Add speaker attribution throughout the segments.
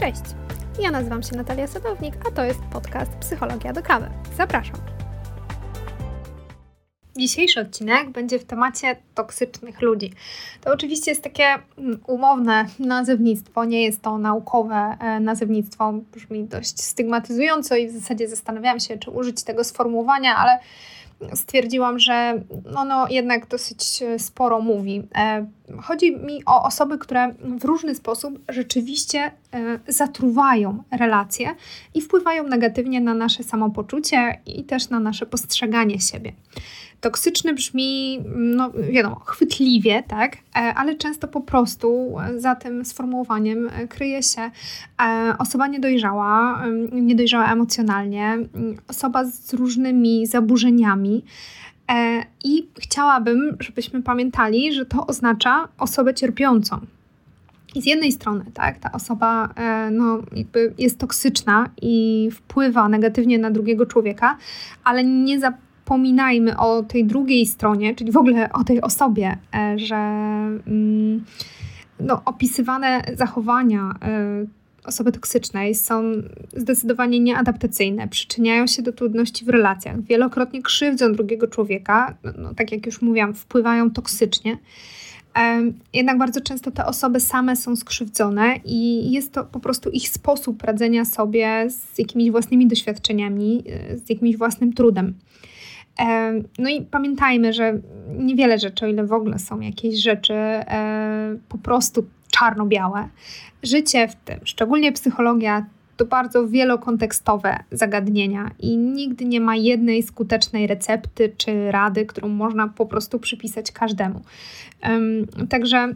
Speaker 1: Cześć! Ja nazywam się Natalia Sadownik, a to jest podcast Psychologia do kawy. Zapraszam! Dzisiejszy odcinek będzie w temacie toksycznych ludzi. To oczywiście jest takie mm, umowne nazewnictwo, nie jest to naukowe e, nazewnictwo, brzmi dość stygmatyzująco i w zasadzie zastanawiałam się, czy użyć tego sformułowania, ale stwierdziłam, że ono jednak dosyć e, sporo mówi. E, chodzi mi o osoby, które w różny sposób rzeczywiście e, zatruwają relacje i wpływają negatywnie na nasze samopoczucie i też na nasze postrzeganie siebie. Toksyczny brzmi, no wiadomo, chwytliwie, tak, e, ale często po prostu za tym sformułowaniem e, kryje się e, osoba niedojrzała, niedojrzała emocjonalnie, osoba z różnymi zaburzeniami. I chciałabym, żebyśmy pamiętali, że to oznacza osobę cierpiącą. I z jednej strony, tak, ta osoba no, jakby jest toksyczna i wpływa negatywnie na drugiego człowieka, ale nie za zapominajmy o tej drugiej stronie, czyli w ogóle o tej osobie, e, że mm, no, opisywane zachowania e, osoby toksycznej są zdecydowanie nieadaptacyjne, przyczyniają się do trudności w relacjach, wielokrotnie krzywdzą drugiego człowieka, no, no tak jak już mówiłam, wpływają toksycznie. Jednak bardzo często te osoby same są skrzywdzone i jest to po prostu ich sposób radzenia sobie z jakimiś własnymi doświadczeniami, e, z jakimś własnym trudem. No i pamiętajmy, że niewiele rzeczy, o ile w ogóle są jakieś rzeczy e, po prostu czarno-białe. Życie w tym, szczególnie psychologia, to bardzo wielokontekstowe zagadnienia i nigdy nie ma jednej skutecznej recepty czy rady, którą można po prostu przypisać każdemu. Także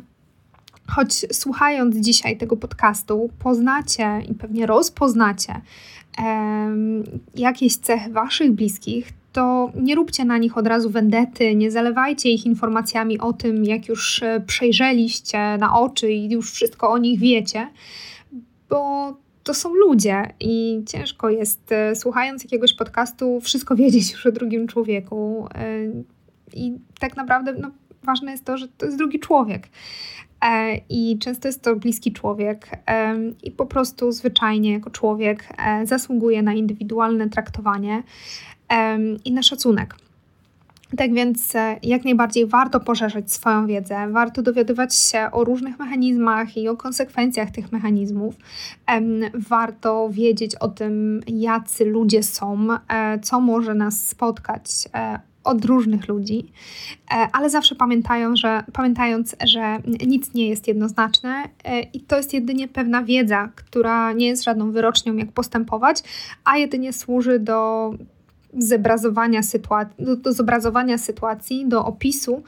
Speaker 1: choć słuchając dzisiaj tego podcastu, poznacie i pewnie rozpoznacie jakieś cechy Waszych bliskich, to nie róbcie na nich od razu wendety, nie zalewajcie ich informacjami o tym, jak już e, przejrzeliście na oczy i już wszystko o nich wiecie, bo to są ludzie i ciężko jest, e, słuchając jakiegoś podcastu, wszystko wiedzieć już o drugim człowieku. E, I tak naprawdę no, ważne jest to, że to jest drugi człowiek. I często jest to bliski człowiek, i po prostu zwyczajnie jako człowiek zasługuje na indywidualne traktowanie i na szacunek. Tak więc e, jak najbardziej warto poszerzać swoją wiedzę, warto dowiadywać się o różnych mechanizmach i o konsekwencjach tych mechanizmów. Warto wiedzieć o tym, jacy ludzie są, e, co może nas spotkać e, od różnych ludzi, ale zawsze pamiętają, że, pamiętając, że nic nie jest jednoznaczne i to jest jedynie pewna wiedza, która nie jest żadną wyrocznią, jak postępować, a jedynie służy do zebrazowania sytuacji, do, do zobrazowania sytuacji, do opisu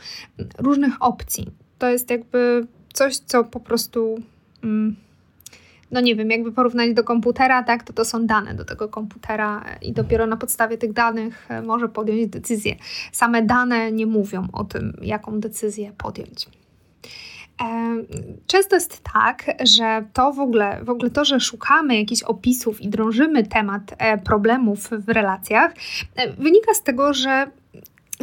Speaker 1: różnych opcji. To jest jakby coś, co po prostu. Mm, no nie wiem, jakby porównać do komputera, tak, to to są dane do tego komputera i dopiero na podstawie tych danych e, może podjąć decyzję. Same dane nie mówią o tym, jaką decyzję podjąć. Często jest tak, że to w ogóle, w ogóle to, że szukamy jakichś opisów i drążymy temat e, problemów w relacjach, e, wynika z tego, że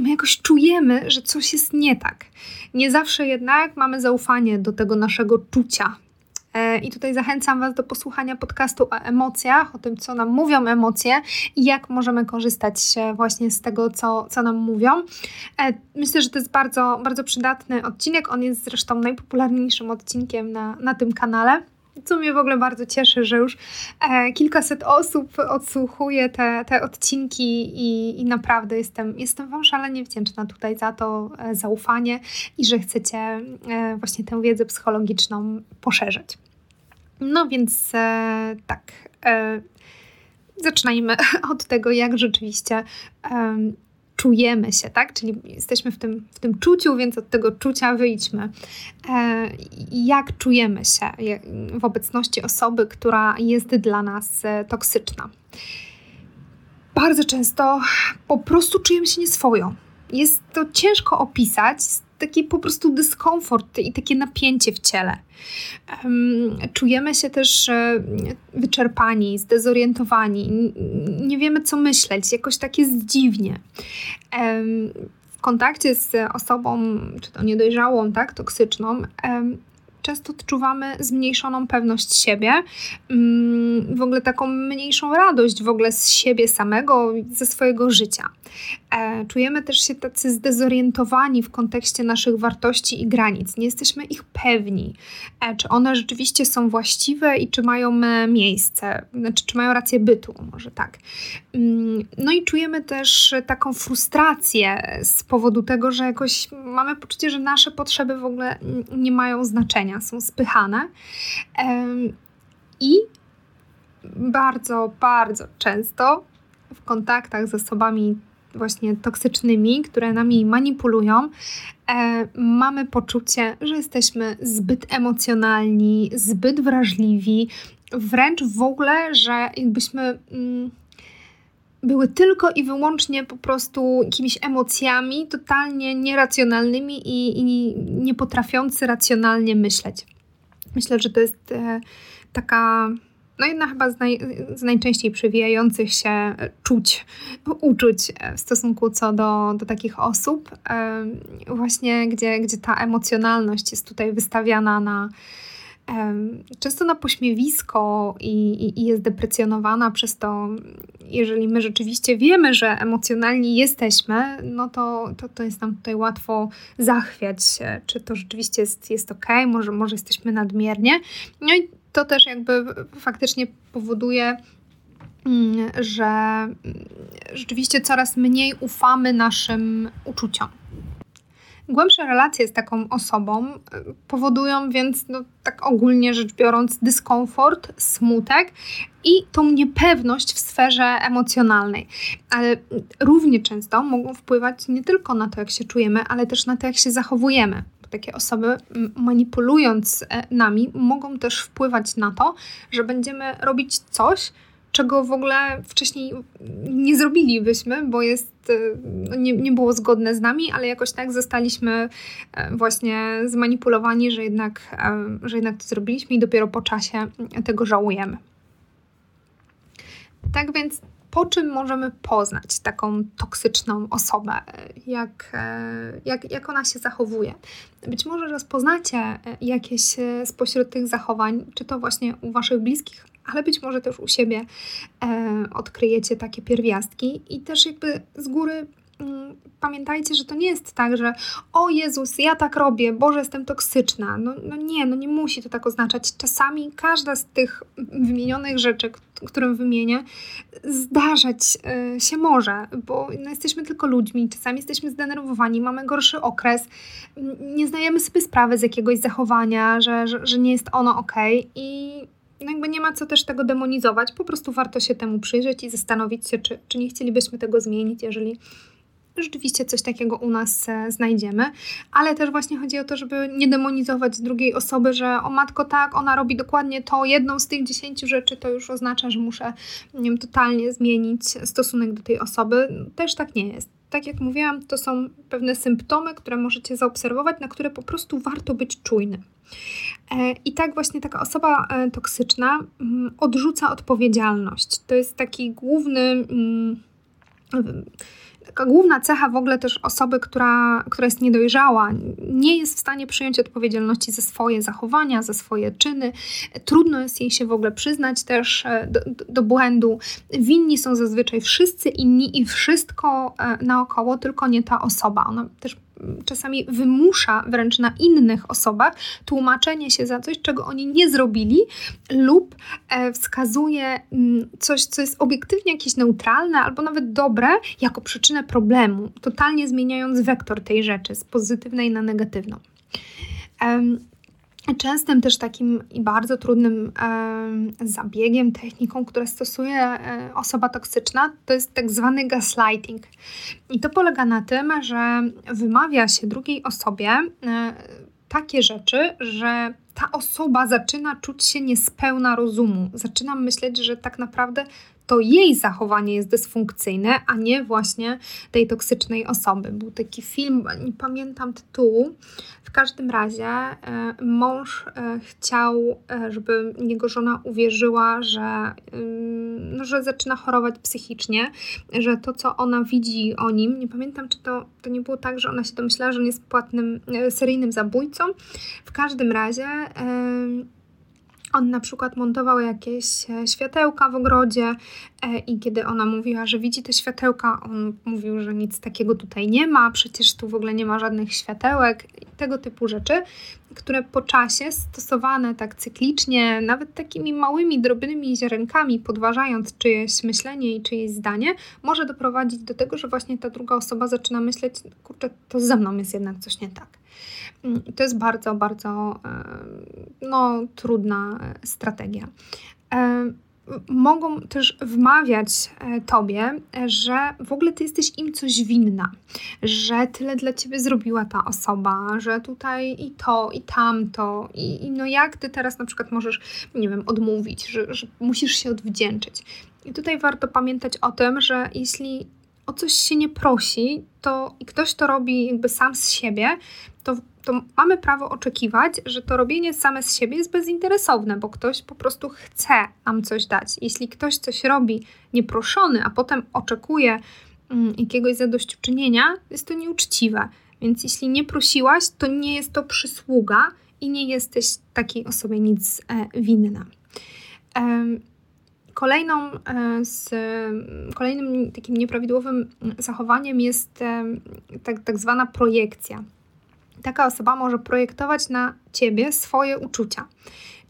Speaker 1: my jakoś czujemy, że coś jest nie tak. Nie zawsze jednak mamy zaufanie do tego naszego czucia, I tutaj zachęcam Was do posłuchania podcastu o emocjach, o tym, co nam mówią emocje i jak możemy korzystać właśnie z tego, co, co nam mówią. E, myślę, że to jest bardzo, bardzo przydatny odcinek. On jest zresztą najpopularniejszym odcinkiem na, na tym kanale. Co mnie w ogóle bardzo cieszy, że już e, kilkaset osób odsłuchuje te, te odcinki i, i naprawdę jestem, jestem Wam szalenie wdzięczna tutaj za to e, zaufanie i że chcecie e, właśnie tę wiedzę psychologiczną poszerzyć. No więc e, tak. E, zaczynajmy od tego, jak rzeczywiście czujemy się, tak? Czyli jesteśmy w tym, w tym czuciu, więc od tego czucia wyjdźmy. E, jak czujemy się w obecności osoby, która jest dla nas e, toksyczna? Bardzo często po prostu czujemy się nieswojo. Jest to ciężko opisać, taki po prostu dyskomfort i takie napięcie w ciele. Czujemy się też e, wyczerpani, zdezorientowani, nie wiemy co myśleć, jakoś tak jest dziwnie. W kontakcie z osobą, czy to niedojrzałą, tak, toksyczną, często odczuwamy zmniejszoną pewność siebie, mm, w ogóle taką mniejszą radość w ogóle z siebie samego, ze swojego życia. E, czujemy też się tacy zdezorientowani w kontekście naszych wartości i granic. Nie jesteśmy ich pewni, e, czy one rzeczywiście są właściwe i czy mają miejsce, znaczy czy mają rację bytu, może tak. Mm, no i czujemy też taką frustrację z powodu tego, że jakoś mamy poczucie, że nasze potrzeby w ogóle nie mają znaczenia, są spychane. I bardzo, bardzo często w kontaktach z osobami właśnie toksycznymi, które nami manipulują, e, mamy poczucie, że jesteśmy zbyt emocjonalni, zbyt wrażliwi, wręcz w ogóle, że jakbyśmy. Mm, były tylko i wyłącznie po prostu jakimiś emocjami totalnie nieracjonalnymi i, i nie potrafiący racjonalnie myśleć. Myślę, że to jest e, taka no jedna chyba z, naj, z najczęściej przewijających się czuć, uczuć w stosunku co do, do takich osób, właśnie gdzie, gdzie ta emocjonalność jest tutaj wystawiana na często na pośmiewisko i, i, i, jest deprecjonowana przez to, jeżeli my rzeczywiście wiemy, że emocjonalni jesteśmy, no to, to, to jest nam tutaj łatwo zachwiać czy to rzeczywiście jest, jest ok, może, może jesteśmy nadmiernie. No i to też jakby faktycznie powoduje, mm, że mm, rzeczywiście coraz mniej ufamy naszym uczuciom. Głębsze relacje z taką osobą y, powodują więc, no, tak ogólnie rzecz biorąc, dyskomfort, smutek i tą niepewność w sferze emocjonalnej. Ale równie często mogą wpływać nie tylko na to, jak się czujemy, ale też na to, jak się zachowujemy takie osoby, manipulując e, nami, mogą też wpływać na to, że będziemy robić coś, czego w ogóle wcześniej nie zrobilibyśmy, bo jest, e, no nie, nie było zgodne z nami, ale jakoś tak zostaliśmy e, właśnie zmanipulowani, że jednak, że jednak to zrobiliśmy i dopiero po czasie tego żałujemy. Tak więc po czym możemy poznać taką toksyczną osobę, jak, e, jak, jak ona się zachowuje. Być może rozpoznacie e, jakieś e, spośród tych zachowań, czy to właśnie u Waszych bliskich, ale być może też u siebie odkryjecie takie pierwiastki i też jakby z góry Mm, pamiętajcie, że to nie jest tak, że o Jezus, ja tak robię, Boże, jestem toksyczna. No, no nie, no nie musi to tak oznaczać. Czasami każda z tych wymienionych rzeczy, którą wymienię, zdarzać y, się może, bo no, jesteśmy tylko ludźmi, czasami jesteśmy zdenerwowani, mamy gorszy okres, nie zdajemy sobie sprawy z jakiegoś zachowania, że, że, że nie jest ono ok i jakby nie ma co też tego demonizować, po prostu warto się temu przyjrzeć i zastanowić się, czy, czy nie chcielibyśmy tego zmienić, jeżeli rzeczywiście coś takiego u nas e, znajdziemy, ale też właśnie chodzi o to, żeby nie demonizować drugiej osoby, że o matko tak, ona robi dokładnie to, jedną z tych dziesięciu rzeczy, to już oznacza, że muszę nie wiem, totalnie zmienić stosunek do tej osoby. Też tak nie jest. Tak jak mówiłam, to są pewne symptomy, które możecie zaobserwować, na które po prostu warto być czujnym. E, I tak właśnie taka osoba e, toksyczna mm, odrzuca odpowiedzialność. To jest taki główny mm, taka główna cecha w ogóle też osoby, która, która jest niedojrzała, nie jest w stanie przyjąć odpowiedzialności za swoje zachowania, za swoje czyny. Trudno jest jej się w ogóle przyznać też e, do, do błędu. Winni są zazwyczaj wszyscy inni i wszystko naokoło, tylko nie ta osoba. Ona też czasami wymusza wręcz na innych osobach tłumaczenie się za coś, czego oni nie zrobili, lub e, wskazuje mm, coś, co jest obiektywnie jakieś neutralne albo nawet dobre, jako przyczynę problemu, totalnie zmieniając wektor tej rzeczy z pozytywnej na negatywną. Częstym też takim i bardzo trudnym e, zabiegiem, techniką, które stosuje e, osoba toksyczna, to jest tak zwany gaslighting. I to polega na tym, że wymawia się drugiej osobie e, takie rzeczy, że ta osoba zaczyna czuć się niespełna rozumu. Zaczyna myśleć, że tak naprawdę to jej zachowanie jest dysfunkcyjne, a nie właśnie tej toksycznej osoby. Był taki film, nie pamiętam tytułu, każdym razie e, mąż e, chciał, e, żeby jego żona uwierzyła, że, no, że zaczyna chorować psychicznie, że to, co ona widzi o nim, nie pamiętam, czy to, to nie było tak, że ona się domyślała, że on jest płatnym, seryjnym zabójcą. W każdym razie on na przykład montował jakieś e, światełka w ogrodzie e, i kiedy ona mówiła, że widzi te światełka, on mówił, że nic takiego tutaj nie ma, przecież tu w ogóle nie ma żadnych światełek, tego typu rzeczy, które po czasie stosowane tak cyklicznie, nawet takimi małymi, drobnymi ziarenkami, podważając czyjeś myślenie i czyjeś zdanie, może doprowadzić do tego, że właśnie ta druga osoba zaczyna myśleć, kurczę, to ze mną jest jednak coś nie tak. Mm, to jest bardzo, bardzo no, trudna e, strategia. Mogą też wmawiać e, tobie, że w ogóle ty jesteś im coś winna, że tyle dla ciebie zrobiła ta osoba, że tutaj i to, i tamto, i, i no jak ty teraz na przykład możesz, nie wiem, odmówić, że, że musisz się odwdzięczyć. I tutaj warto pamiętać o tym, że jeśli o coś się nie prosi, to i ktoś to robi jakby sam z siebie, to, to mamy prawo oczekiwać, że to robienie same z siebie jest bezinteresowne, bo ktoś po prostu chce nam coś dać. Jeśli ktoś coś robi nieproszony, a potem oczekuje mm, jakiegoś zadośćuczynienia, jest to nieuczciwe. Więc jeśli nie prosiłaś, to nie jest to przysługa i nie jesteś takiej osobie nic e, winna. Kolejną e, z, kolejnym takim nieprawidłowym zachowaniem jest e, tak, tak zwana projekcja. Taka osoba może projektować na ciebie swoje uczucia.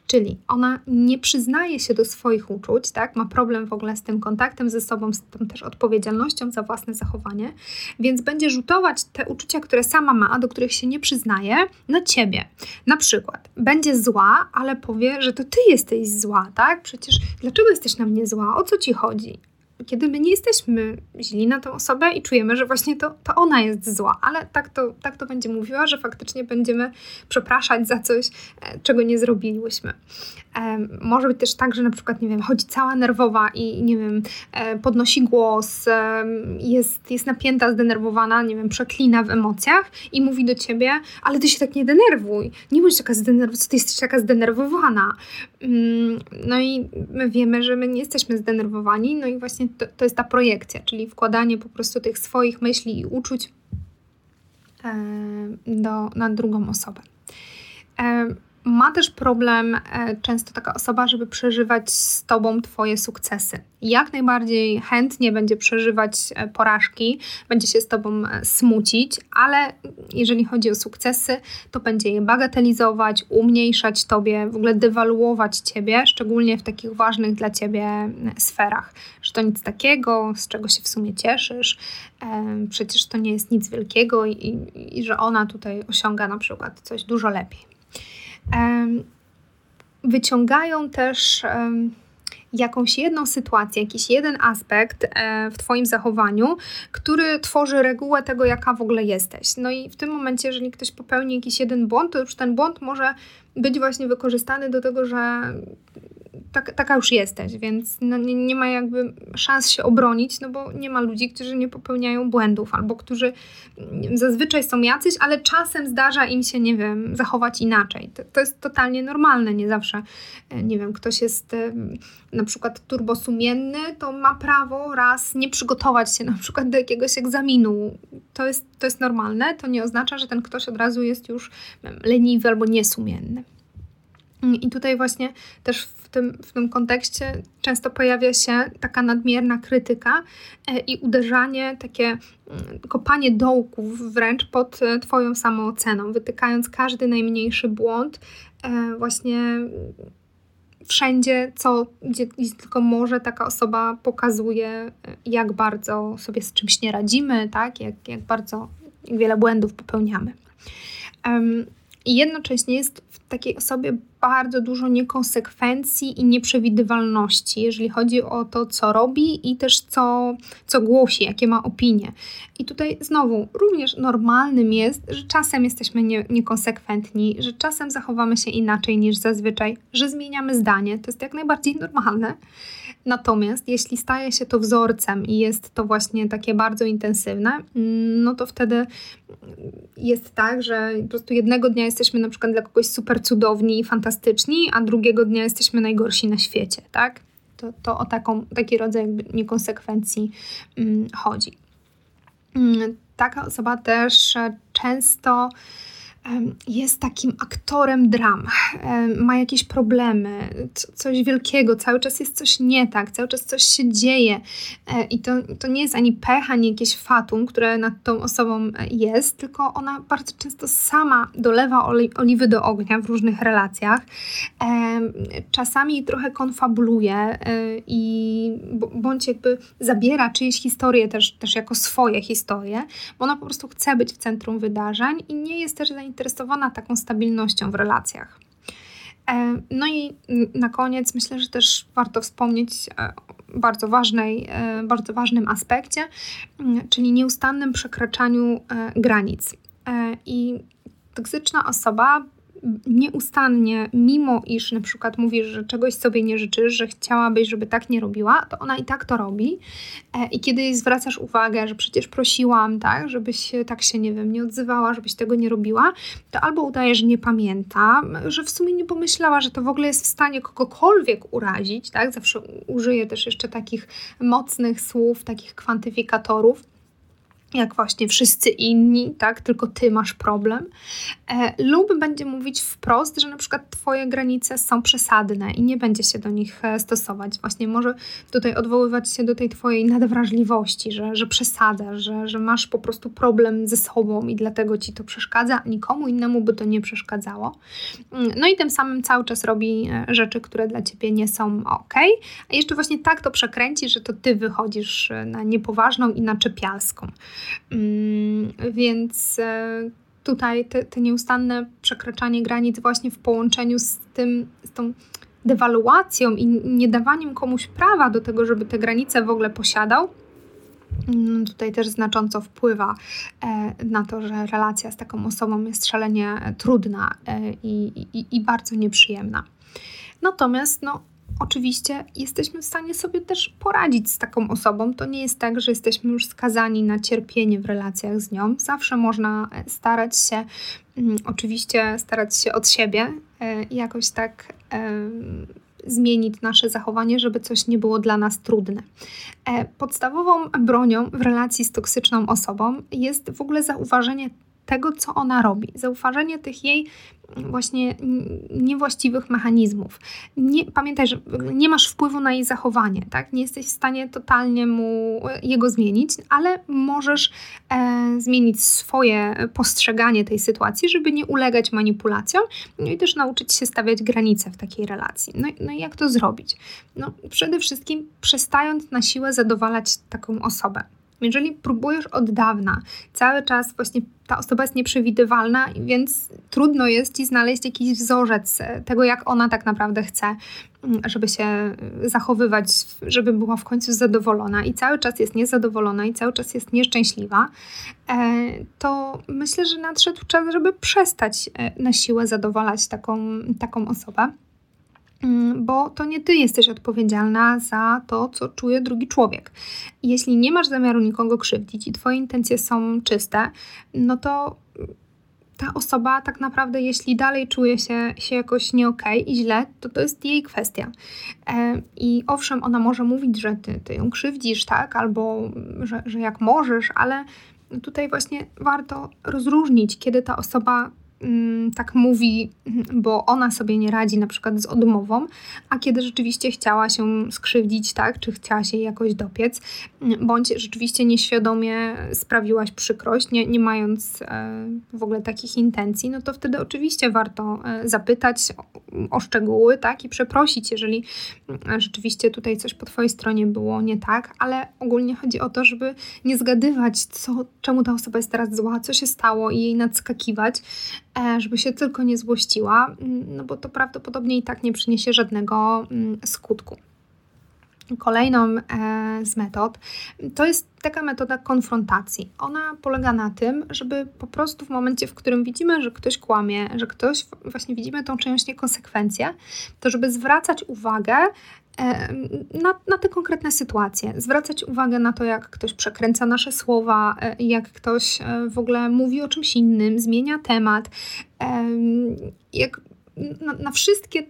Speaker 1: Czyli ona nie przyznaje się do swoich uczuć, tak? ma problem w ogóle z tym kontaktem ze sobą, z tą też odpowiedzialnością za własne zachowanie, więc będzie rzutować te uczucia, które sama ma, a do których się nie przyznaje, na ciebie. Na przykład będzie zła, ale powie, że to ty jesteś zła, tak? Przecież dlaczego jesteś na mnie zła? O co ci chodzi? Kiedy my nie jesteśmy źli na tę osobę i czujemy, że właśnie to, to ona jest zła, ale tak to, tak to będzie mówiła, że faktycznie będziemy przepraszać za coś, e, czego nie zrobiliśmy. Może być też tak, że na przykład, nie wiem, chodzi cała nerwowa i, nie wiem, e, podnosi głos, jest, jest napięta, zdenerwowana, nie wiem, przeklina w emocjach i mówi do ciebie, ale ty się tak nie denerwuj, nie bądź taka zdenerwowana, ty jesteś taka zdenerwowana. Mm, no i my wiemy, że my nie jesteśmy zdenerwowani, no i właśnie to, to jest ta projekcja, czyli wkładanie po prostu tych swoich myśli i uczuć do, na drugą osobę. Ma też problem e, często taka osoba, żeby przeżywać z tobą Twoje sukcesy. Jak najbardziej chętnie będzie przeżywać e, porażki, będzie się z Tobą e, smucić, ale jeżeli chodzi o sukcesy, to będzie je bagatelizować, umniejszać Tobie, w ogóle dewaluować Ciebie, szczególnie w takich ważnych dla Ciebie sferach. Że to nic takiego, z czego się w sumie cieszysz, przecież to nie jest nic wielkiego i, i, i że ona tutaj osiąga na przykład coś dużo lepiej wyciągają też jakąś jedną sytuację, jakiś jeden aspekt e, w Twoim zachowaniu, który tworzy regułę tego, jaka w ogóle jesteś. No i w tym momencie, jeżeli ktoś popełni jakiś jeden błąd, to już ten błąd może być właśnie wykorzystany do tego, że tak, taka już jesteś, więc no nie, nie, ma jakby szans się obronić, no bo nie ma ludzi, którzy nie popełniają błędów, albo którzy zazwyczaj są jacyś, ale czasem zdarza im się, nie wiem, zachować inaczej. To, to jest totalnie normalne, nie zawsze, e, nie wiem, ktoś jest e, na przykład turbosumienny, to ma prawo raz nie przygotować się na przykład do jakiegoś egzaminu. To jest, to jest normalne, to nie oznacza, że ten ktoś od razu jest już leniwy albo niesumienny. I tutaj właśnie też w tym, w tym kontekście często pojawia się taka nadmierna krytyka e, i uderzanie, takie mm, kopanie dołków wręcz pod e, Twoją samooceną, wytykając każdy najmniejszy błąd, e, właśnie wszędzie, co gdzie, tylko może, taka osoba pokazuje, jak bardzo sobie z czymś nie radzimy, tak? jak, jak bardzo, jak wiele błędów popełniamy. Um, i jednocześnie jest w takiej osobie bardzo dużo niekonsekwencji i nieprzewidywalności, jeżeli chodzi o to, co robi i też co, co głosi, jakie ma opinie. I tutaj znowu również normalnym jest, że czasem jesteśmy nie, niekonsekwentni, że czasem zachowamy się inaczej niż zazwyczaj, że zmieniamy zdanie. To jest jak najbardziej normalne. Natomiast jeśli staje się to wzorcem i jest to właśnie takie bardzo intensywne, no to wtedy jest tak, że po prostu jednego dnia jesteśmy na przykład dla kogoś super cudowni i fantastyczni, a drugiego dnia jesteśmy najgorsi na świecie, tak? To, to o taką, taki rodzaj niekonsekwencji chodzi. taka osoba też często jest takim aktorem dram, ma jakieś problemy, coś wielkiego, cały czas jest coś nie tak, cały czas coś się dzieje. E, i to, to nie jest ani pecha, ani jakieś fatum, które nad tą osobą jest, tylko ona bardzo często sama dolewa oli oliwy do ognia w różnych relacjach, czasami trochę konfabuluje e, i bądź jakby zabiera czyjeś historie też, też jako swoje historie, bo ona po prostu chce być w centrum wydarzeń i nie jest też zainteresowana taką stabilnością w relacjach. E, no i na koniec myślę, że też warto wspomnieć o bardzo, ważnej, e, bardzo ważnym aspekcie, czyli nieustannym przekraczaniu e, granic. I toksyczna osoba nieustannie, mimo iż na przykład mówisz, że czegoś sobie nie życzysz, że chciałabyś, żeby tak nie robiła, to ona i tak to robi. E, I kiedy zwracasz uwagę, że przecież prosiłam, tak, żebyś tak się, nie wiem, nie odzywała, żebyś tego nie robiła, to albo udaje, że nie pamięta, że w sumie nie pomyślała, że to w ogóle jest w stanie kogokolwiek urazić, tak? Zawsze użyję też jeszcze takich mocnych słów, takich kwantyfikatorów jak właśnie wszyscy inni, tak, tylko ty masz problem, e, lub będzie mówić wprost, że na przykład twoje granice są przesadne i nie będzie się do nich e, stosować. Właśnie może tutaj odwoływać się do tej twojej nadwrażliwości, że, że przesadzasz, że, że masz po prostu problem ze sobą i dlatego ci to przeszkadza, nikomu innemu by to nie przeszkadzało. Mm, no i tym samym cały czas robi e, rzeczy, które dla ciebie nie są ok, a jeszcze właśnie tak to przekręci, że to ty wychodzisz e, na niepoważną i na czepialską. Mm, więc e, tutaj te, te nieustanne przekraczanie granic właśnie w połączeniu z tym, z tą dewaluacją i niedawaniem komuś prawa do tego, żeby te granice w ogóle posiadał, mm, tutaj też znacząco wpływa e, na to, że relacja z taką osobą jest szalenie trudna e, i, i, i bardzo nieprzyjemna. Natomiast no, Oczywiście jesteśmy w stanie sobie też poradzić z taką osobą. To nie jest tak, że jesteśmy już skazani na cierpienie w relacjach z nią. Zawsze można e, starać się, mm, oczywiście starać się od siebie e, jakoś tak e, zmienić nasze zachowanie, żeby coś nie było dla nas trudne. Podstawową bronią w relacji z toksyczną osobą jest w ogóle zauważenie tego, co ona robi, zauważenie tych jej właśnie niewłaściwych mechanizmów. Nie, pamiętaj, że nie masz wpływu na jej zachowanie, tak? Nie jesteś w stanie totalnie mu jego zmienić, ale możesz e, zmienić swoje postrzeganie tej sytuacji, żeby nie ulegać manipulacjom, no i też nauczyć się stawiać granice w takiej relacji. No, no i jak to zrobić? No, przede wszystkim przestając na siłę zadowalać taką osobę. Jeżeli próbujesz od dawna, cały czas właśnie ta osoba jest nieprzewidywalna, więc trudno jest ci znaleźć jakiś wzorzec tego, jak ona tak naprawdę chce, mm, żeby się zachowywać, żeby była w końcu zadowolona i cały czas jest niezadowolona i cały czas jest nieszczęśliwa, e, to myślę, że nadszedł czas, żeby przestać e, na siłę zadowalać taką, taką osobę. Mm, bo to nie ty jesteś odpowiedzialna za to, co czuje drugi człowiek. Jeśli nie masz zamiaru nikogo krzywdzić i twoje intencje są czyste, no to ta osoba tak naprawdę, jeśli dalej czuje się, się jakoś nie okej okay i źle, to to jest jej kwestia. E, I owszem, ona może mówić, że ty, ty ją krzywdzisz, tak, albo że, że jak możesz, ale tutaj właśnie warto rozróżnić, kiedy ta osoba Mm, tak mówi, bo ona sobie nie radzi na przykład z odmową, a kiedy rzeczywiście chciała się skrzywdzić, tak, czy chciała się jakoś dopiec, bądź rzeczywiście nieświadomie sprawiłaś przykrość, nie, nie mając e, w ogóle takich intencji, no to wtedy oczywiście warto e, zapytać o, szczegóły, tak, i przeprosić, jeżeli mm, rzeczywiście tutaj coś po twojej stronie było nie tak, ale ogólnie chodzi o to, żeby nie zgadywać, co, czemu ta osoba jest teraz zła, co się stało i jej nadskakiwać, żeby się tylko nie złościła, mm, no bo to prawdopodobnie i tak nie przyniesie żadnego mm, skutku. Kolejną e, z metod to jest taka metoda konfrontacji. Ona polega na tym, żeby po prostu w momencie, w którym widzimy, że ktoś kłamie, że ktoś, właśnie widzimy tą część niekonsekwencję, to żeby zwracać uwagę E, na, na te konkretne sytuacje. Zwracać uwagę na to, jak ktoś przekręca nasze słowa, e, jak ktoś w ogóle mówi o czymś innym, zmienia temat, jak na, na wszystkie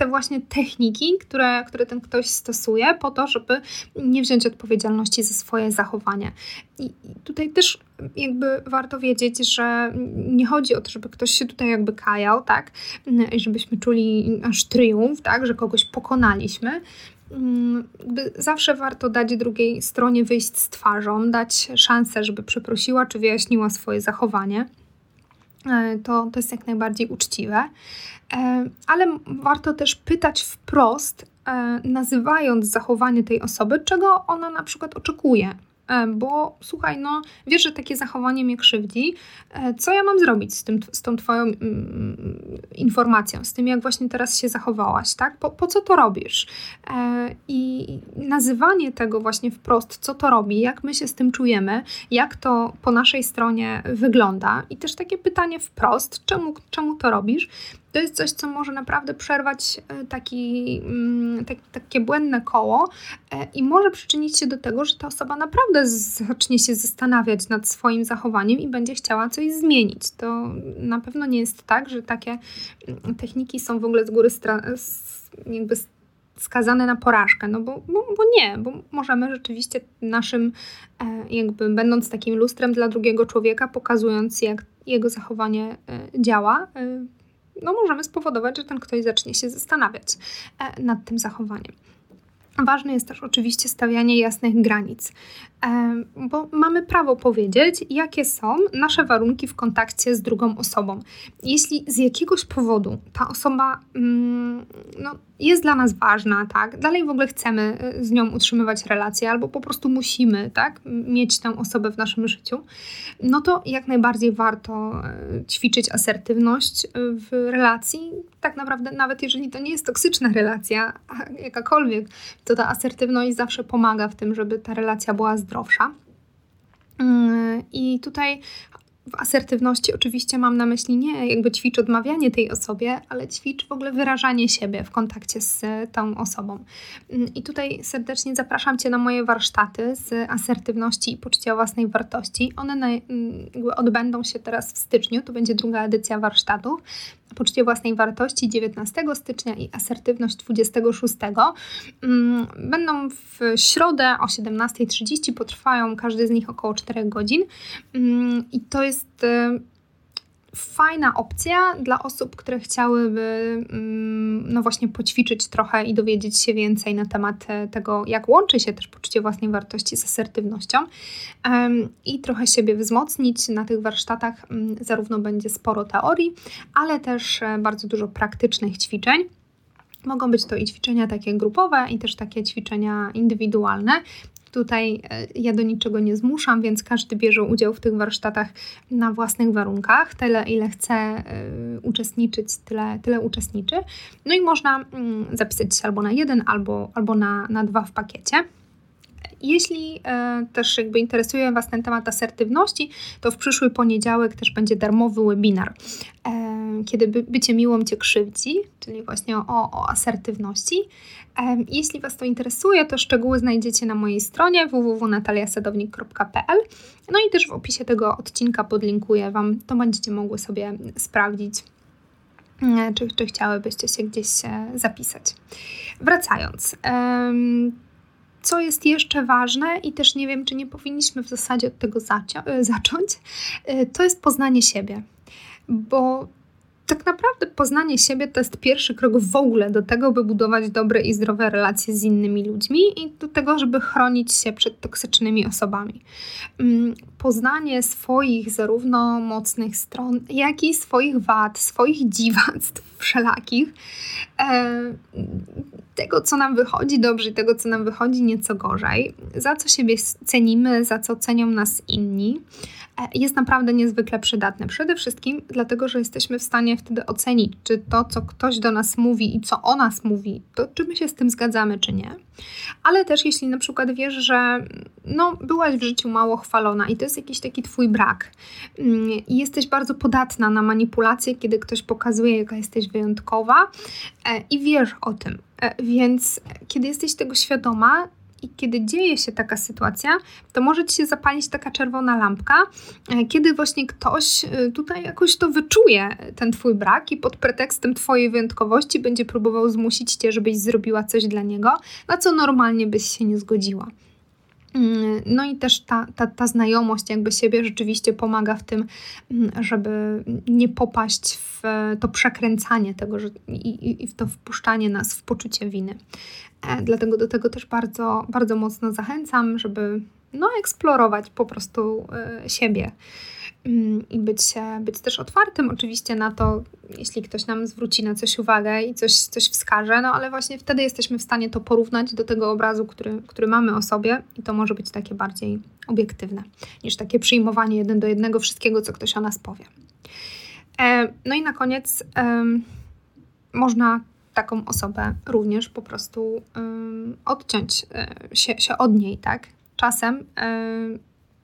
Speaker 1: te właśnie techniki, które, które ten ktoś stosuje po to, żeby nie wziąć odpowiedzialności za swoje zachowanie. I tutaj też jakby warto wiedzieć, że nie chodzi o to, żeby ktoś się tutaj jakby kajał, tak, żebyśmy czuli aż triumf, tak, że kogoś pokonaliśmy, Mm, zawsze warto dać drugiej stronie wyjść z twarzą, dać szansę, żeby przeprosiła czy wyjaśniła swoje zachowanie. E, to, to jest jak najbardziej uczciwe. E, ale warto też pytać wprost, e, nazywając zachowanie tej osoby, czego ona na przykład oczekuje bo słuchaj, no wiesz, że takie zachowanie mnie krzywdzi, e, co ja mam zrobić z, tym, z tą twoją mm, informacją, z tym jak właśnie teraz się zachowałaś, tak? Po, po co to robisz? E, I nazywanie tego właśnie wprost, co to robi, jak my się z tym czujemy, jak to po naszej stronie wygląda i też takie pytanie wprost, czemu, czemu to robisz, to jest coś, co może naprawdę przerwać e, taki, mm, tak, takie błędne koło e, i może przyczynić się do tego, że ta osoba naprawdę zacznie się zastanawiać nad swoim zachowaniem i będzie chciała coś zmienić. To na pewno nie jest tak, że takie mm, techniki są w ogóle z góry jakby skazane na porażkę, no bo, bo, bo, nie, bo możemy rzeczywiście naszym, e, jakby będąc takim lustrem dla drugiego człowieka, pokazując jak jego zachowanie działa, no możemy spowodować, że ten ktoś zacznie się zastanawiać e, nad tym zachowaniem. Ważne jest też oczywiście stawianie jasnych granic, bo mamy prawo powiedzieć, jakie są nasze warunki w kontakcie z drugą osobą. Jeśli z jakiegoś powodu ta osoba mm, no, jest dla nas ważna, tak, dalej w ogóle chcemy y, z nią utrzymywać relacje, albo po prostu musimy, tak, mieć tę osobę w naszym życiu, no to jak najbardziej warto y, ćwiczyć asertywność y, w relacji. Tak naprawdę, nawet jeżeli to nie jest toksyczna relacja, jakakolwiek, to ta asertywność zawsze pomaga w tym, żeby ta relacja była zdrowsza. I tutaj w asertywności oczywiście mam na myśli nie jakby ćwicz odmawianie tej osobie, ale ćwicz w ogóle wyrażanie siebie w kontakcie z tą osobą. Mm, I tutaj serdecznie zapraszam Cię na moje warsztaty z asertywności i poczucia własnej wartości. One na, mm, odbędą się teraz w styczniu, to będzie druga edycja warsztatów poczucie własnej wartości 19 stycznia i asertywność 26. Mm, będą w środę o 17.30, potrwają każdy z nich około 4 godzin mm, i to jest y, fajna opcja dla osób, które chciałyby mm, no właśnie poćwiczyć trochę i dowiedzieć się więcej na temat e, tego, jak łączy się też poczucie własnej wartości z asertywnością i trochę siebie wzmocnić. Na tych warsztatach mm, zarówno będzie sporo teorii, ale też e, bardzo dużo praktycznych ćwiczeń. Mogą być to i ćwiczenia takie grupowe, i też takie ćwiczenia indywidualne. Tutaj e, ja do niczego nie zmuszam, więc każdy bierze udział w tych warsztatach na własnych warunkach. Tyle, ile chce e, uczestniczyć, tyle, tyle uczestniczy. No i można mm, zapisać się albo na jeden, albo, albo na, na dwa w pakiecie. Jeśli e, też jakby interesuje Was ten temat asertywności, to w przyszły poniedziałek też będzie darmowy webinar, e, kiedy by, bycie miłą Cię krzywdzi, czyli właśnie o, o asertywności. E, jeśli Was to interesuje, to szczegóły znajdziecie na mojej stronie www.nataliasadownik.pl No i też w opisie tego odcinka podlinkuję Wam, to będziecie mogły sobie sprawdzić, czy, czy chciałybyście się gdzieś zapisać. Wracając, co jest jeszcze ważne i też nie wiem, czy nie powinniśmy w zasadzie od tego e, zacząć, e, to jest poznanie siebie. Bo tak naprawdę poznanie siebie to jest pierwszy krok w ogóle do tego, by budować dobre i zdrowe relacje z innymi ludźmi i do tego, żeby chronić się przed toksycznymi osobami. Poznanie swoich zarówno mocnych stron, jak i swoich wad, swoich dziwactw wszelakich, e, tego, co nam wychodzi dobrze i tego, co nam wychodzi nieco gorzej, za co siebie cenimy, za co cenią nas inni E, jest naprawdę niezwykle przydatne. Przede wszystkim dlatego, że jesteśmy w stanie wtedy ocenić, czy to, co ktoś do nas mówi i co o nas mówi, to czy my się z tym zgadzamy, czy nie. Ale też jeśli na przykład wiesz, że no, byłaś w życiu mało chwalona i to jest jakiś taki twój brak mm, i jesteś bardzo podatna na manipulacje, kiedy ktoś pokazuje, jaka jesteś wyjątkowa e, i wiesz o tym. E, więc kiedy jesteś tego świadoma, I kiedy dzieje się taka sytuacja, to może ci się zapalić taka czerwona lampka, e, kiedy właśnie ktoś tutaj jakoś to wyczuje, ten twój brak i pod pretekstem twojej wyjątkowości będzie próbował zmusić cię, żebyś zrobiła coś dla niego, na co normalnie byś się nie zgodziła. Mm, no i też ta, ta, ta znajomość jakby siebie rzeczywiście pomaga w tym, mm, żeby nie popaść w to przekręcanie tego że, i, i w to wpuszczanie nas w poczucie winy. E, dlatego do tego też bardzo, bardzo mocno zachęcam, żeby no, eksplorować po prostu e, siebie. Mm, i być, być też otwartym oczywiście na to, jeśli ktoś nam zwróci na coś uwagę i coś, coś wskaże, no ale właśnie wtedy jesteśmy w stanie to porównać do tego obrazu, który, który mamy o sobie i to może być takie bardziej obiektywne niż takie przyjmowanie jeden do jednego wszystkiego, co ktoś o nas powie. E, no i na koniec można taką osobę również po prostu odciąć e, się, się od niej, tak? Czasem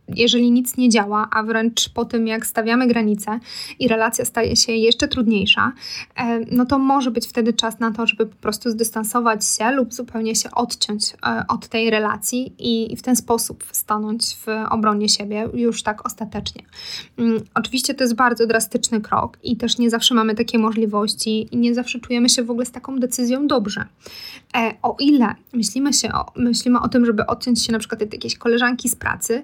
Speaker 1: jeżeli nic nie działa, a wręcz po tym, jak stawiamy granice i relacja staje się jeszcze trudniejsza, e, no to może być wtedy czas na to, żeby po prostu zdystansować się lub zupełnie się odciąć e, od tej relacji i w ten sposób stanąć w obronie siebie już tak ostatecznie. Mm, oczywiście to jest bardzo drastyczny krok i też nie zawsze mamy takie możliwości i nie zawsze czujemy się w ogóle z taką decyzją dobrze. E, o ile myślimy, się o, myślimy o tym, żeby odciąć się na przykład od jakiejś koleżanki z pracy,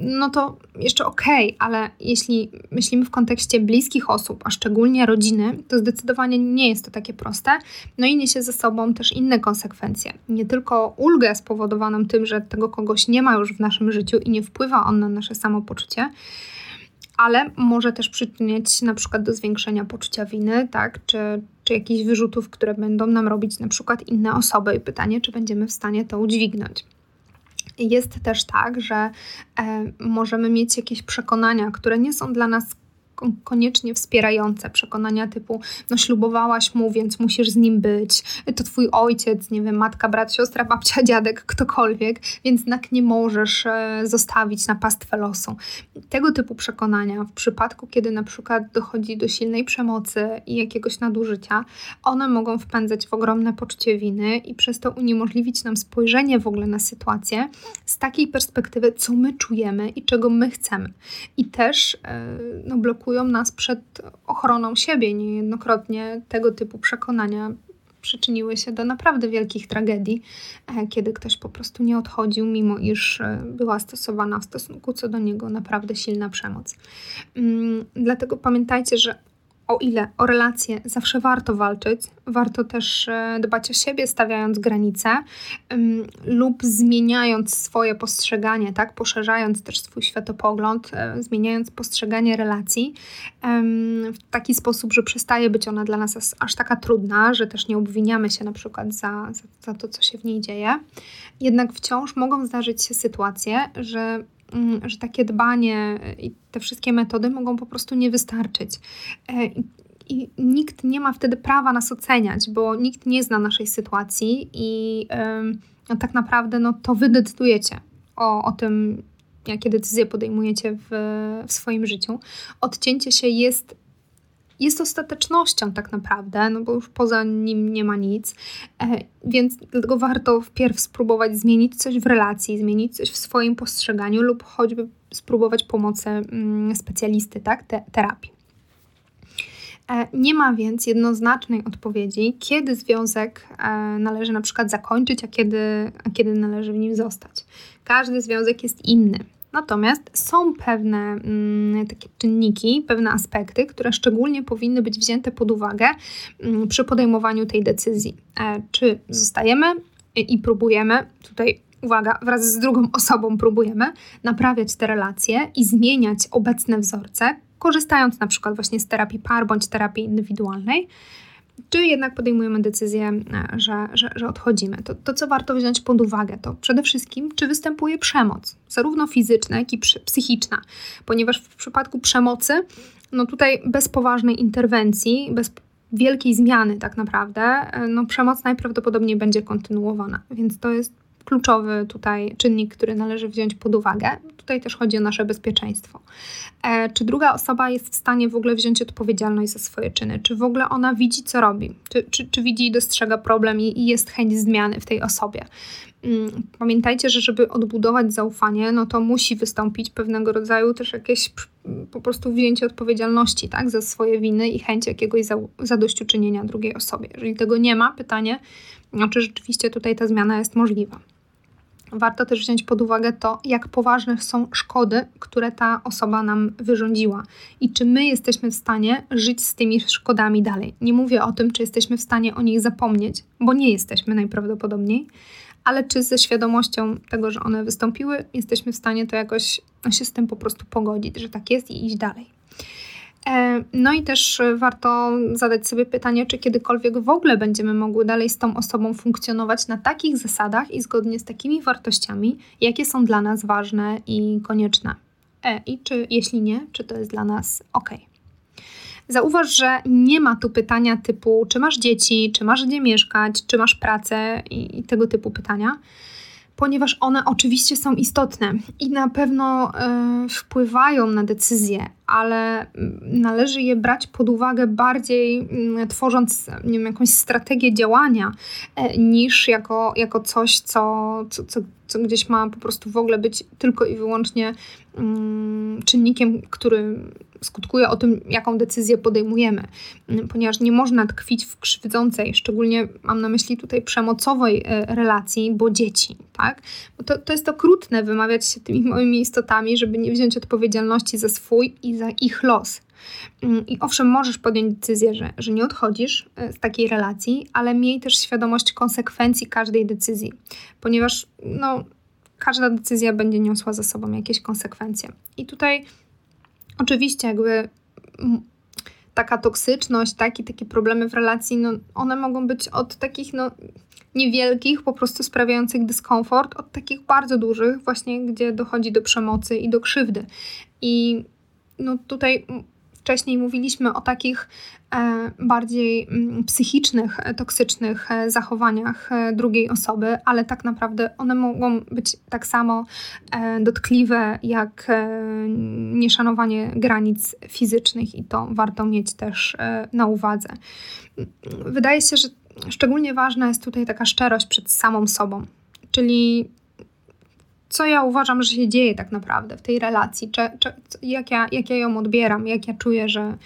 Speaker 1: no to jeszcze okej, okay, ale jeśli myślimy w kontekście bliskich osób, a szczególnie rodziny, to zdecydowanie nie jest to takie proste. No i niesie ze sobą też inne konsekwencje. Nie tylko ulgę spowodowaną tym, że tego kogoś nie ma już w naszym życiu i nie wpływa on na nasze samopoczucie, ale może też przyczyniać się na przykład do zwiększenia poczucia winy, tak, czy, czy jakichś wyrzutów, które będą nam robić na przykład inne osoby i pytanie, czy będziemy w stanie to udźwignąć. Jest też tak, że e, możemy mieć jakieś przekonania, które nie są dla nas koniecznie wspierające przekonania typu, no ślubowałaś mu, więc musisz z nim być, to twój ojciec, nie wiem, matka, brat, siostra, babcia, dziadek, ktokolwiek, więc jednak nie możesz e, zostawić na pastwę losu. Tego typu przekonania w przypadku, kiedy na przykład dochodzi do silnej przemocy i jakiegoś nadużycia, one mogą wpędzać w ogromne poczucie winy i przez to uniemożliwić nam spojrzenie w ogóle na sytuację z takiej perspektywy, co my czujemy i czego my chcemy. I też e, no, blokuje blokują nas przed ochroną siebie. Niejednokrotnie tego typu przekonania przyczyniły się do naprawdę wielkich tragedii, e, kiedy ktoś po prostu nie odchodził, mimo iż e, była stosowana w stosunku co do niego naprawdę silna przemoc. Mm, dlatego pamiętajcie, że o ile o relacje zawsze warto walczyć, warto też e, dbać o siebie, stawiając granice lub zmieniając swoje postrzeganie, tak, poszerzając też swój światopogląd, e, zmieniając postrzeganie relacji w taki sposób, że przestaje być ona dla nas aż taka trudna, że też nie obwiniamy się na przykład za, za, za to, co się w niej dzieje. Jednak wciąż mogą zdarzyć się sytuacje, że że takie dbanie i te wszystkie metody mogą po prostu nie wystarczyć. E, I nikt nie ma wtedy prawa nas oceniać, bo nikt nie zna naszej sytuacji i no, tak naprawdę no, to wy decydujecie o, o tym, jakie decyzje podejmujecie w, w swoim życiu. Odcięcie się jest jest ostatecznością tak naprawdę, no bo już poza nim nie ma nic, e, więc dlatego warto wpierw spróbować zmienić coś w relacji, zmienić coś w swoim postrzeganiu lub choćby spróbować pomocy mm, specjalisty, tak, Te terapii. E, nie ma więc jednoznacznej odpowiedzi, kiedy związek e, należy na przykład zakończyć, a kiedy, a kiedy należy w nim zostać. Każdy związek jest inny. Natomiast są pewne mm, takie czynniki, pewne aspekty, które szczególnie powinny być wzięte pod uwagę mm, przy podejmowaniu tej decyzji. E, czy zostajemy i próbujemy, tutaj uwaga, wraz z drugą osobą próbujemy naprawiać te relacje i zmieniać obecne wzorce, korzystając na przykład właśnie z terapii par bądź terapii indywidualnej, czy jednak podejmujemy decyzję, e, że, że, że odchodzimy. To, to, co warto wziąć pod uwagę, to przede wszystkim, czy występuje przemoc, zarówno fizyczna, jak i psychiczna, ponieważ w przypadku przemocy, no tutaj bez poważnej interwencji, bez wielkiej zmiany tak naprawdę, e, no przemoc najprawdopodobniej będzie kontynuowana, więc to jest kluczowy tutaj czynnik, który należy wziąć pod uwagę. Tutaj też chodzi o nasze bezpieczeństwo. E, czy druga osoba jest w stanie w ogóle wziąć odpowiedzialność za swoje czyny? Czy w ogóle ona widzi, co robi? Czy, czy, czy widzi i dostrzega problem i, i jest chęć zmiany w tej osobie? Mm, pamiętajcie, że żeby odbudować zaufanie, no to musi wystąpić pewnego rodzaju też jakieś po prostu wzięcie odpowiedzialności tak, za swoje winy i chęć jakiegoś zadośćuczynienia drugiej osobie. Jeżeli tego nie ma, pytanie, no, czy rzeczywiście tutaj ta zmiana jest możliwa. Warto też wziąć pod uwagę to, jak poważne są szkody, które ta osoba nam wyrządziła i czy my jesteśmy w stanie żyć z tymi szkodami dalej. Nie mówię o tym, czy jesteśmy w stanie o nich zapomnieć, bo nie jesteśmy najprawdopodobniej, ale czy ze świadomością tego, że one wystąpiły, jesteśmy w stanie to jakoś się z tym po prostu pogodzić, że tak jest i iść dalej. E, no i też warto zadać sobie pytanie, czy kiedykolwiek w ogóle będziemy mogły dalej z tą osobą funkcjonować na takich zasadach i zgodnie z takimi wartościami, jakie są dla nas ważne i konieczne. E, I czy jeśli nie, czy to jest dla nas ok. Zauważ, że nie ma tu pytania typu, czy masz dzieci, czy masz gdzie mieszkać, czy masz pracę i, i tego typu pytania ponieważ one oczywiście są istotne i na pewno y, wpływają na decyzje, ale należy je brać pod uwagę bardziej y, tworząc nie wiem, jakąś strategię działania, y, niż jako, jako coś, co, co, co, co, gdzieś ma po prostu w ogóle być tylko i wyłącznie czynnikiem, który skutkuje o tym, jaką decyzję podejmujemy, mm, ponieważ nie można tkwić w krzywdzącej, szczególnie mam na myśli tutaj przemocowej e, relacji, bo dzieci, tak? Bo to, to jest okrutne wymawiać się tymi moimi istotami, żeby nie wziąć odpowiedzialności za swój i za ich los. Mm, I owszem, możesz podjąć decyzję, że, że nie odchodzisz e, z takiej relacji, ale miej też świadomość konsekwencji każdej decyzji, ponieważ no, każda decyzja będzie niosła za sobą jakieś konsekwencje. I tutaj Oczywiście, jakby taka toksyczność, tak, i takie problemy w relacji, no, one mogą być od takich no, niewielkich, po prostu sprawiających dyskomfort, od takich bardzo dużych, właśnie gdzie dochodzi do przemocy i do krzywdy. I no, tutaj wcześniej mówiliśmy o takich e, bardziej mm, psychicznych, e, toksycznych e, zachowaniach drugiej osoby, ale tak naprawdę one mogą być tak samo dotkliwe jak nieszanowanie granic fizycznych i to warto mieć też na uwadze. Wydaje się, że szczególnie ważna jest tutaj taka szczerość przed samą sobą, czyli co ja uważam, że się dzieje tak naprawdę w tej relacji, czy, czy, jak, ja, jak ja ją odbieram, jak ja czuję, że,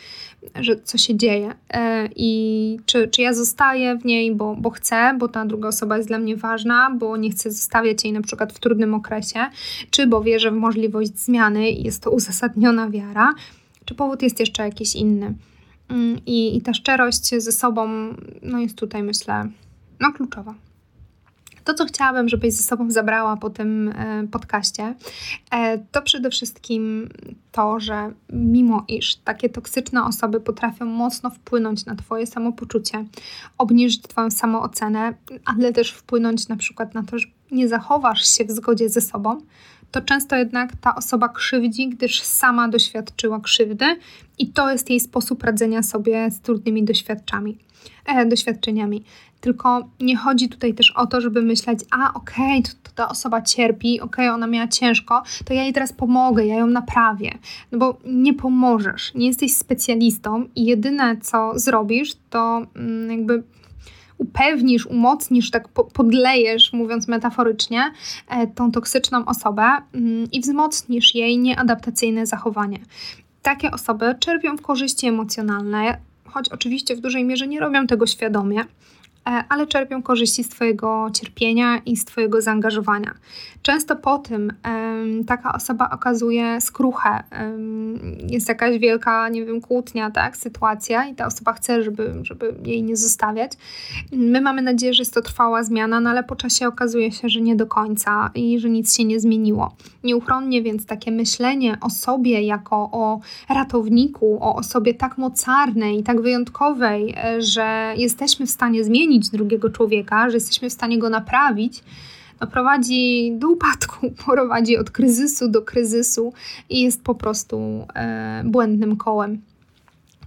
Speaker 1: że co się dzieje e, i czy, czy ja zostaję w niej, bo, bo chcę, bo ta druga osoba jest dla mnie ważna, bo nie chcę zostawiać jej na przykład w trudnym okresie, czy bo wierzę w możliwość zmiany i jest to uzasadniona wiara, czy powód jest jeszcze jakiś inny. Mm, I, i ta szczerość ze sobą no jest tutaj myślę no kluczowa. To, co chciałabym, żebyś ze sobą zabrała po tym e, podcaście, e, to przede wszystkim to, że mimo iż takie toksyczne osoby potrafią mocno wpłynąć na Twoje samopoczucie, obniżyć Twoją samoocenę, ale też wpłynąć na przykład na to, że nie zachowasz się w zgodzie ze sobą, to często jednak ta osoba krzywdzi, gdyż sama doświadczyła krzywdy i to jest jej sposób radzenia sobie z trudnymi doświadczami, e, doświadczeniami. Tylko nie chodzi tutaj też o to, żeby myśleć, a okej, okay, to, to, ta osoba cierpi, okej, okay, ona miała ciężko, to ja jej teraz pomogę, ja ją naprawię. No bo nie pomożesz, nie jesteś specjalistą i jedyne co zrobisz, to mm, jakby upewnisz, umocnisz, tak podlejesz, mówiąc metaforycznie, e, tą toksyczną osobę mm, i wzmocnisz jej nieadaptacyjne zachowanie. Takie osoby czerpią korzyści emocjonalne, choć oczywiście w dużej mierze nie robią tego świadomie, ale czerpią korzyści z Twojego cierpienia i z Twojego zaangażowania. Często po tym taka osoba okazuje skruchę, jest jakaś wielka, nie wiem, kłótnia, tak, sytuacja i ta osoba chce, żeby, żeby jej nie zostawiać. My mamy nadzieję, że jest to trwała zmiana, no ale po czasie okazuje się, że nie do końca i że nic się nie zmieniło. Nieuchronnie więc takie myślenie o sobie jako o ratowniku, o osobie tak mocarnej tak wyjątkowej, e, że jesteśmy w stanie zmienić drugiego człowieka, że jesteśmy w stanie go naprawić, no prowadzi do upadku, prowadzi od kryzysu do kryzysu i jest po prostu e, błędnym kołem.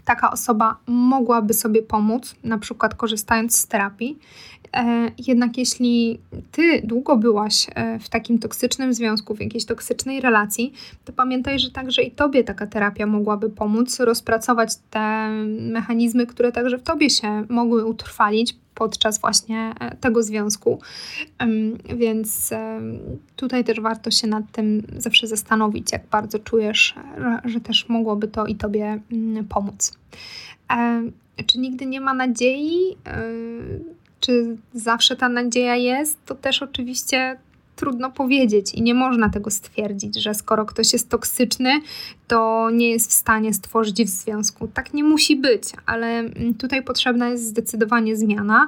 Speaker 1: Taka osoba mogłaby sobie pomóc, na przykład korzystając z terapii, jednak jeśli ty długo byłaś e, w takim toksycznym związku, w jakiejś toksycznej relacji, to pamiętaj, że także i tobie taka terapia mogłaby pomóc rozpracować te mechanizmy, które także w tobie się mogły utrwalić podczas właśnie e, tego związku. Więc tutaj też warto się nad tym zawsze zastanowić, jak bardzo czujesz, że też mogłoby to i tobie mm, pomóc. Czy nigdy nie ma nadziei? Czy zawsze ta nadzieja jest? To też oczywiście trudno powiedzieć i nie można tego stwierdzić, że skoro ktoś jest toksyczny, to nie jest w stanie stworzyć w związku. Tak nie musi być, ale mm, tutaj potrzebna jest zdecydowanie zmiana.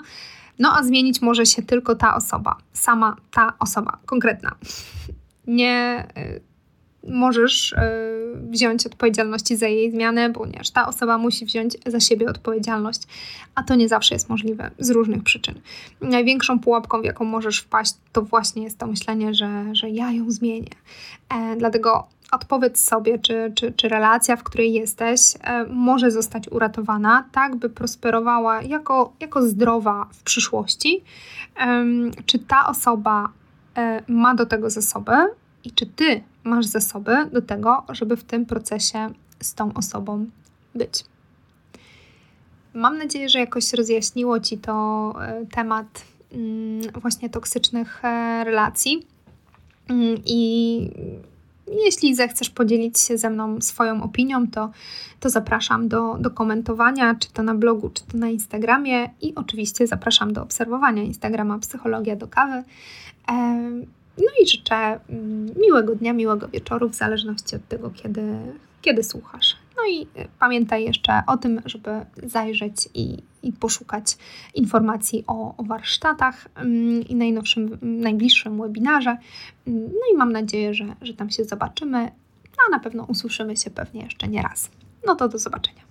Speaker 1: No a zmienić może się tylko ta osoba, sama ta osoba, konkretna. Nie y, możesz y, wziąć odpowiedzialności za jej zmianę, ponieważ ta osoba musi wziąć za siebie odpowiedzialność, a to nie zawsze jest możliwe z różnych przyczyn. Największą pułapką, w jaką możesz wpaść, to właśnie jest to myślenie, że, że ja ją zmienię. E, dlatego odpowiedz sobie, czy, czy, czy relacja, w której jesteś, e, może zostać uratowana, tak by prosperowała jako, jako zdrowa w przyszłości. E, czy ta osoba e, ma do tego zasoby i czy ty masz zasoby do tego, żeby w tym procesie z tą osobą być. Mam nadzieję, że jakoś rozjaśniło Ci to e, temat mm, właśnie toksycznych e, relacji. Mm, I jeśli zechcesz podzielić się ze mną swoją opinią, to, to zapraszam do, do komentowania, czy to na blogu, czy to na Instagramie. I oczywiście zapraszam do obserwowania Instagrama Psychologia do Kawy. No i życzę mm, miłego dnia, miłego wieczoru, w zależności od tego, kiedy, kiedy słuchasz. No i e, pamiętaj jeszcze o tym, żeby zajrzeć i, i poszukać informacji o, o warsztatach mm, i najnowszym, najbliższym webinarze. Mm, no i mam nadzieję, że, że tam się zobaczymy, a na pewno usłyszymy się pewnie jeszcze nie raz. No to do zobaczenia.